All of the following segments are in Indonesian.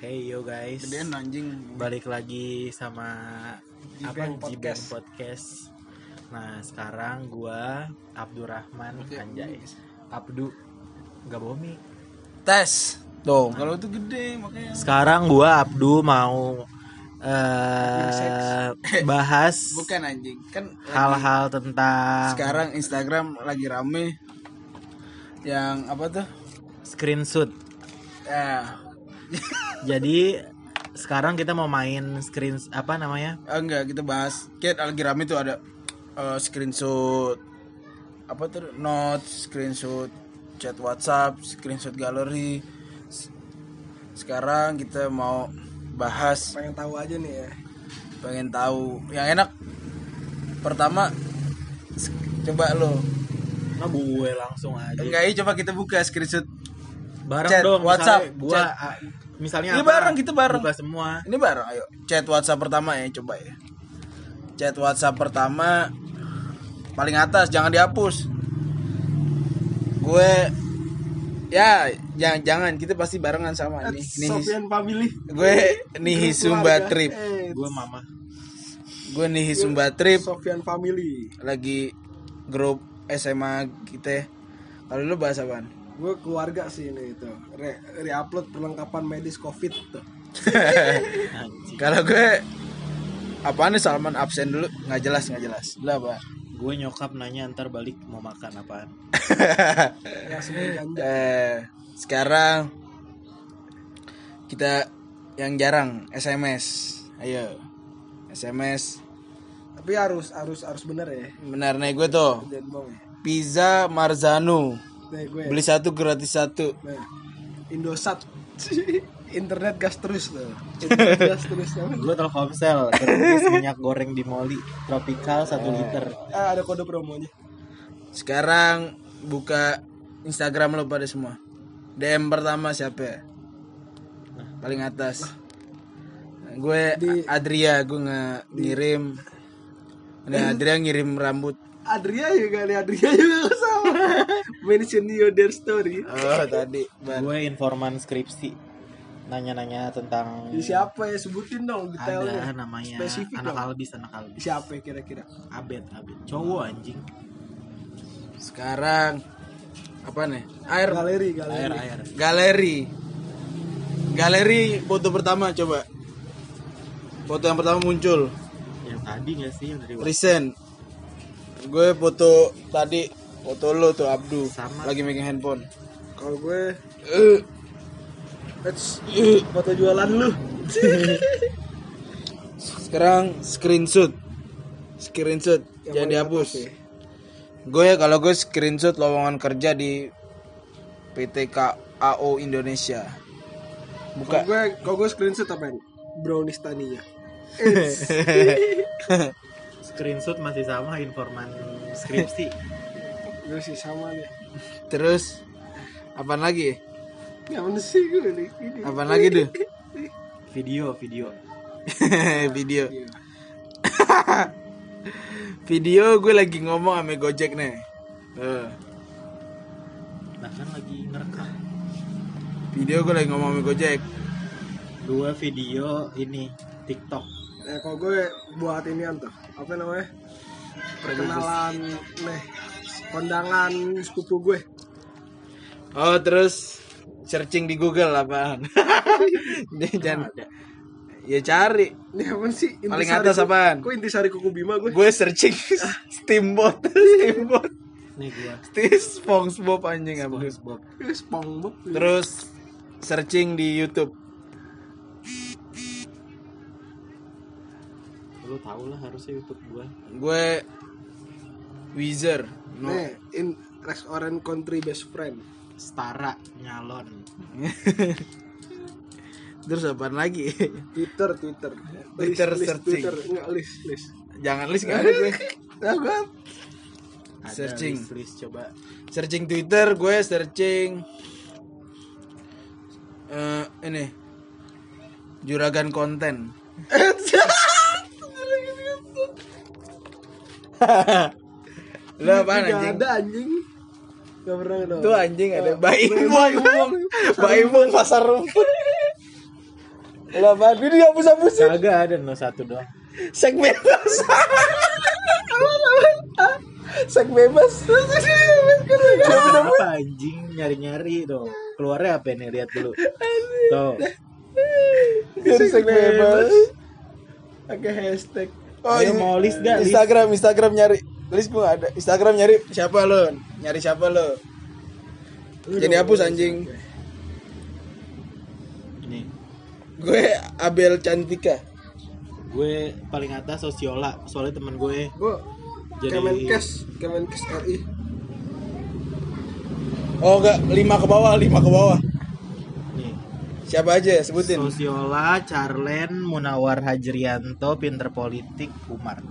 Hey yo guys, Gedean anjing. balik lagi sama apa Podcast. Podcast. Nah sekarang gua Abdurrahman Oke. Anjay, Abdu nggak mic. Tes. Tuh, kalau itu gede makanya. Sekarang gua Abdu mau eh bahas Bukan anjing. Kan hal-hal tentang sekarang Instagram lagi rame yang apa tuh? screenshot. Ya, Jadi sekarang kita mau main screen apa namanya? ah, enggak kita bahas. Kayak lagi rame tuh ada eh, screenshot apa tuh notes, screenshot chat WhatsApp, screenshot galeri. Sekarang kita mau bahas pengen tahu aja nih ya pengen tahu yang enak pertama coba lo Nah gue langsung aja. enggak coba kita buka screenshot bareng Chat, dong WhatsApp, gua chat. Misalnya Ini apa? bareng, kita bareng. buka semua. Ini bareng ayo. Chat WhatsApp pertama ya coba ya. Chat WhatsApp pertama paling atas jangan dihapus. Gue ya jangan jangan kita pasti barengan sama nih nih Sofian family. gue nih Sumba trip. Eh, gue mama. Gue nih Sumba trip. Sofian family. Lagi grup SMA kita. Kalau lu bahas apaan gue keluarga sih ini itu re, upload perlengkapan medis covid tuh. Kalau gue apaan nih Salman absen dulu nggak jelas nggak jelas. Lah apa? gue nyokap nanya ntar balik mau makan apaan ya eh sekarang kita yang jarang SMS. Ayo. SMS. tapi harus harus harus bener ya Benar nih gue tuh. ya Pizza Marzano. Nih gue Beli satu gratis satu. nah, Indosat internet gas terus tuh internet gas terus gue telkomsel terus minyak goreng di moli tropical satu liter ah, ada kode promonya Sekarang buka Instagram lo pada semua. DM pertama siapa? ya? Paling atas. Gue Di- Adria, gue nggak ngirim. Nah, Adria ngirim rambut. Adria juga nih Adria juga sama mention your their story Oh, tadi. Gue informan skripsi nanya-nanya tentang Di siapa ya sebutin dong ada detailnya namanya Spesifik anak dong. albis anak albis siapa ya kira-kira abet abet cowok anjing Sekarang apa nih? Air galeri air galeri air galeri. Galeri foto pertama coba. Foto yang pertama muncul. yang tadi gak sih yang dari Recent. Gue foto tadi foto lo tuh Abdu Sama. lagi megang handphone. kalau gue Eh, Let's foto jualan lu Sekarang screenshot. Screenshot Yang jangan dihapus. ya. Gue kalau gue screenshot lowongan kerja di PT KAO Indonesia. Kalau Buka. gue kalau gue screenshot apa nih? Brownies taninya. screenshot masih sama informan skripsi Gue sih sama nih. Terus apaan lagi? Gak mana sih gue nih. Ini. Apaan lagi tuh? video video Video. Video gue lagi ngomong sama Gojek nih. Eh, nah kan lagi ngerekam video gue lagi ngomong sama Gojek. dua video ini TikTok Eh kalau gue buat ini tuh apa namanya? Perkenalan nih kondangan sepupu gue. Oh terus searching di Google apaan? Jangan ada ya cari. Ini apa sih? Paling Intisari atas Ku- apaan? Kok intisari kuku bima gue? Gue searching steamboat, steamboat, nih gua SpongeBob anjing apa? SpongeBob SpongeBob. Terus searching di YouTube. Lu tau lah harusnya YouTube gua Gue Wizard. No. Nih, in restaurant country best friend. setara nyalon Terus apaan lagi? Twitter, Twitter. Twitter List, searching. Twitter, enggak list, list. Jangan list gak ada gue. Ya gue ada Searching. list, list coba Searching Twitter, gue searching eh ini juragan konten. Lo apaan Nggak anjing? ada anjing. Gak pernah dong. Tuh anjing ada Baimong. Baimong pasar rumput. Lo apaan? Ini hapus-hapus Kagak ada no satu doang. Sek bebas Sek bebas Apa anjing nyari-nyari tuh. Keluarnya apa nih lihat dulu. Tuh. Sek bebas pakai hashtag Oh, Ayo, mau list gak? List? Instagram, Instagram nyari. List gua ada. Instagram nyari siapa lo? Nyari siapa lo? Jadi hapus anjing. Ini Gue Abel Cantika. gue paling atas sosiola soalnya temen gue gue Jadi- Kemenkes Kemenkes RI Oh enggak, lima ke bawah, lima ke bawah. Siapa aja sebutin? Sosiola, Charlen, Munawar Hajrianto, pinter politik, Umar.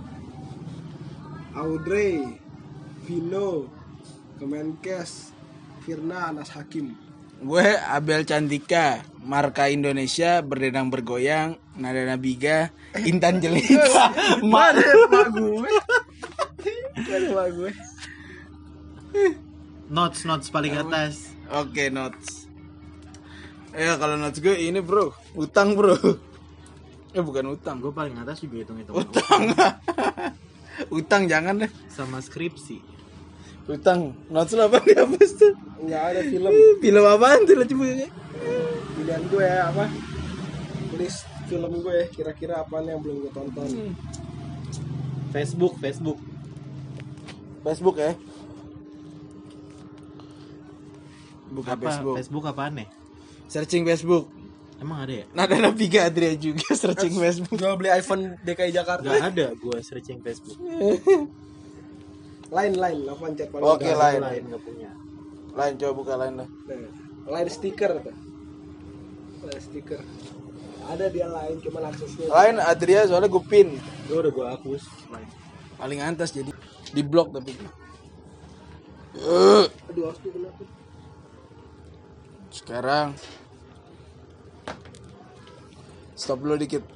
Audrey Vino Kemenkes Firna Anas Hakim Gue Abel Cantika, Marka Indonesia, Berdendang Bergoyang, Nada Nabiga, Intan Jelita. Mak gue gue Notes notes paling atas. Oke, notes. Ya kalau notes gue ini bro, utang bro. Eh bukan utang, Gue paling atas juga hitung hitung utang. utang jangan deh. sama skripsi. Utang. Notes lo apa dihapus tuh? nggak ada film Film apaan tuh lo coba pilihan gue ya apa list film gue ya kira-kira apa yang belum gue tonton Facebook Facebook. Facebook ya. Buka Apa Facebook. Facebook apaan nih? Searching Facebook. Emang ada ya? Nada Nabiga Adria juga searching Facebook. jual beli iPhone DKI Jakarta Gak ada gue searching Facebook. lain lain apa chat paling Oke, lain. lain nggak punya. Lain coba buka lain lah. Lain stiker tuh lain stiker ada dia lain cuman aksesnya Lain Adria soalnya gue pin. Gue udah gue hapus. Lain. Paling atas jadi di blok tapi. aduh harus tuh kenapa Sekarang stop dulu dikit.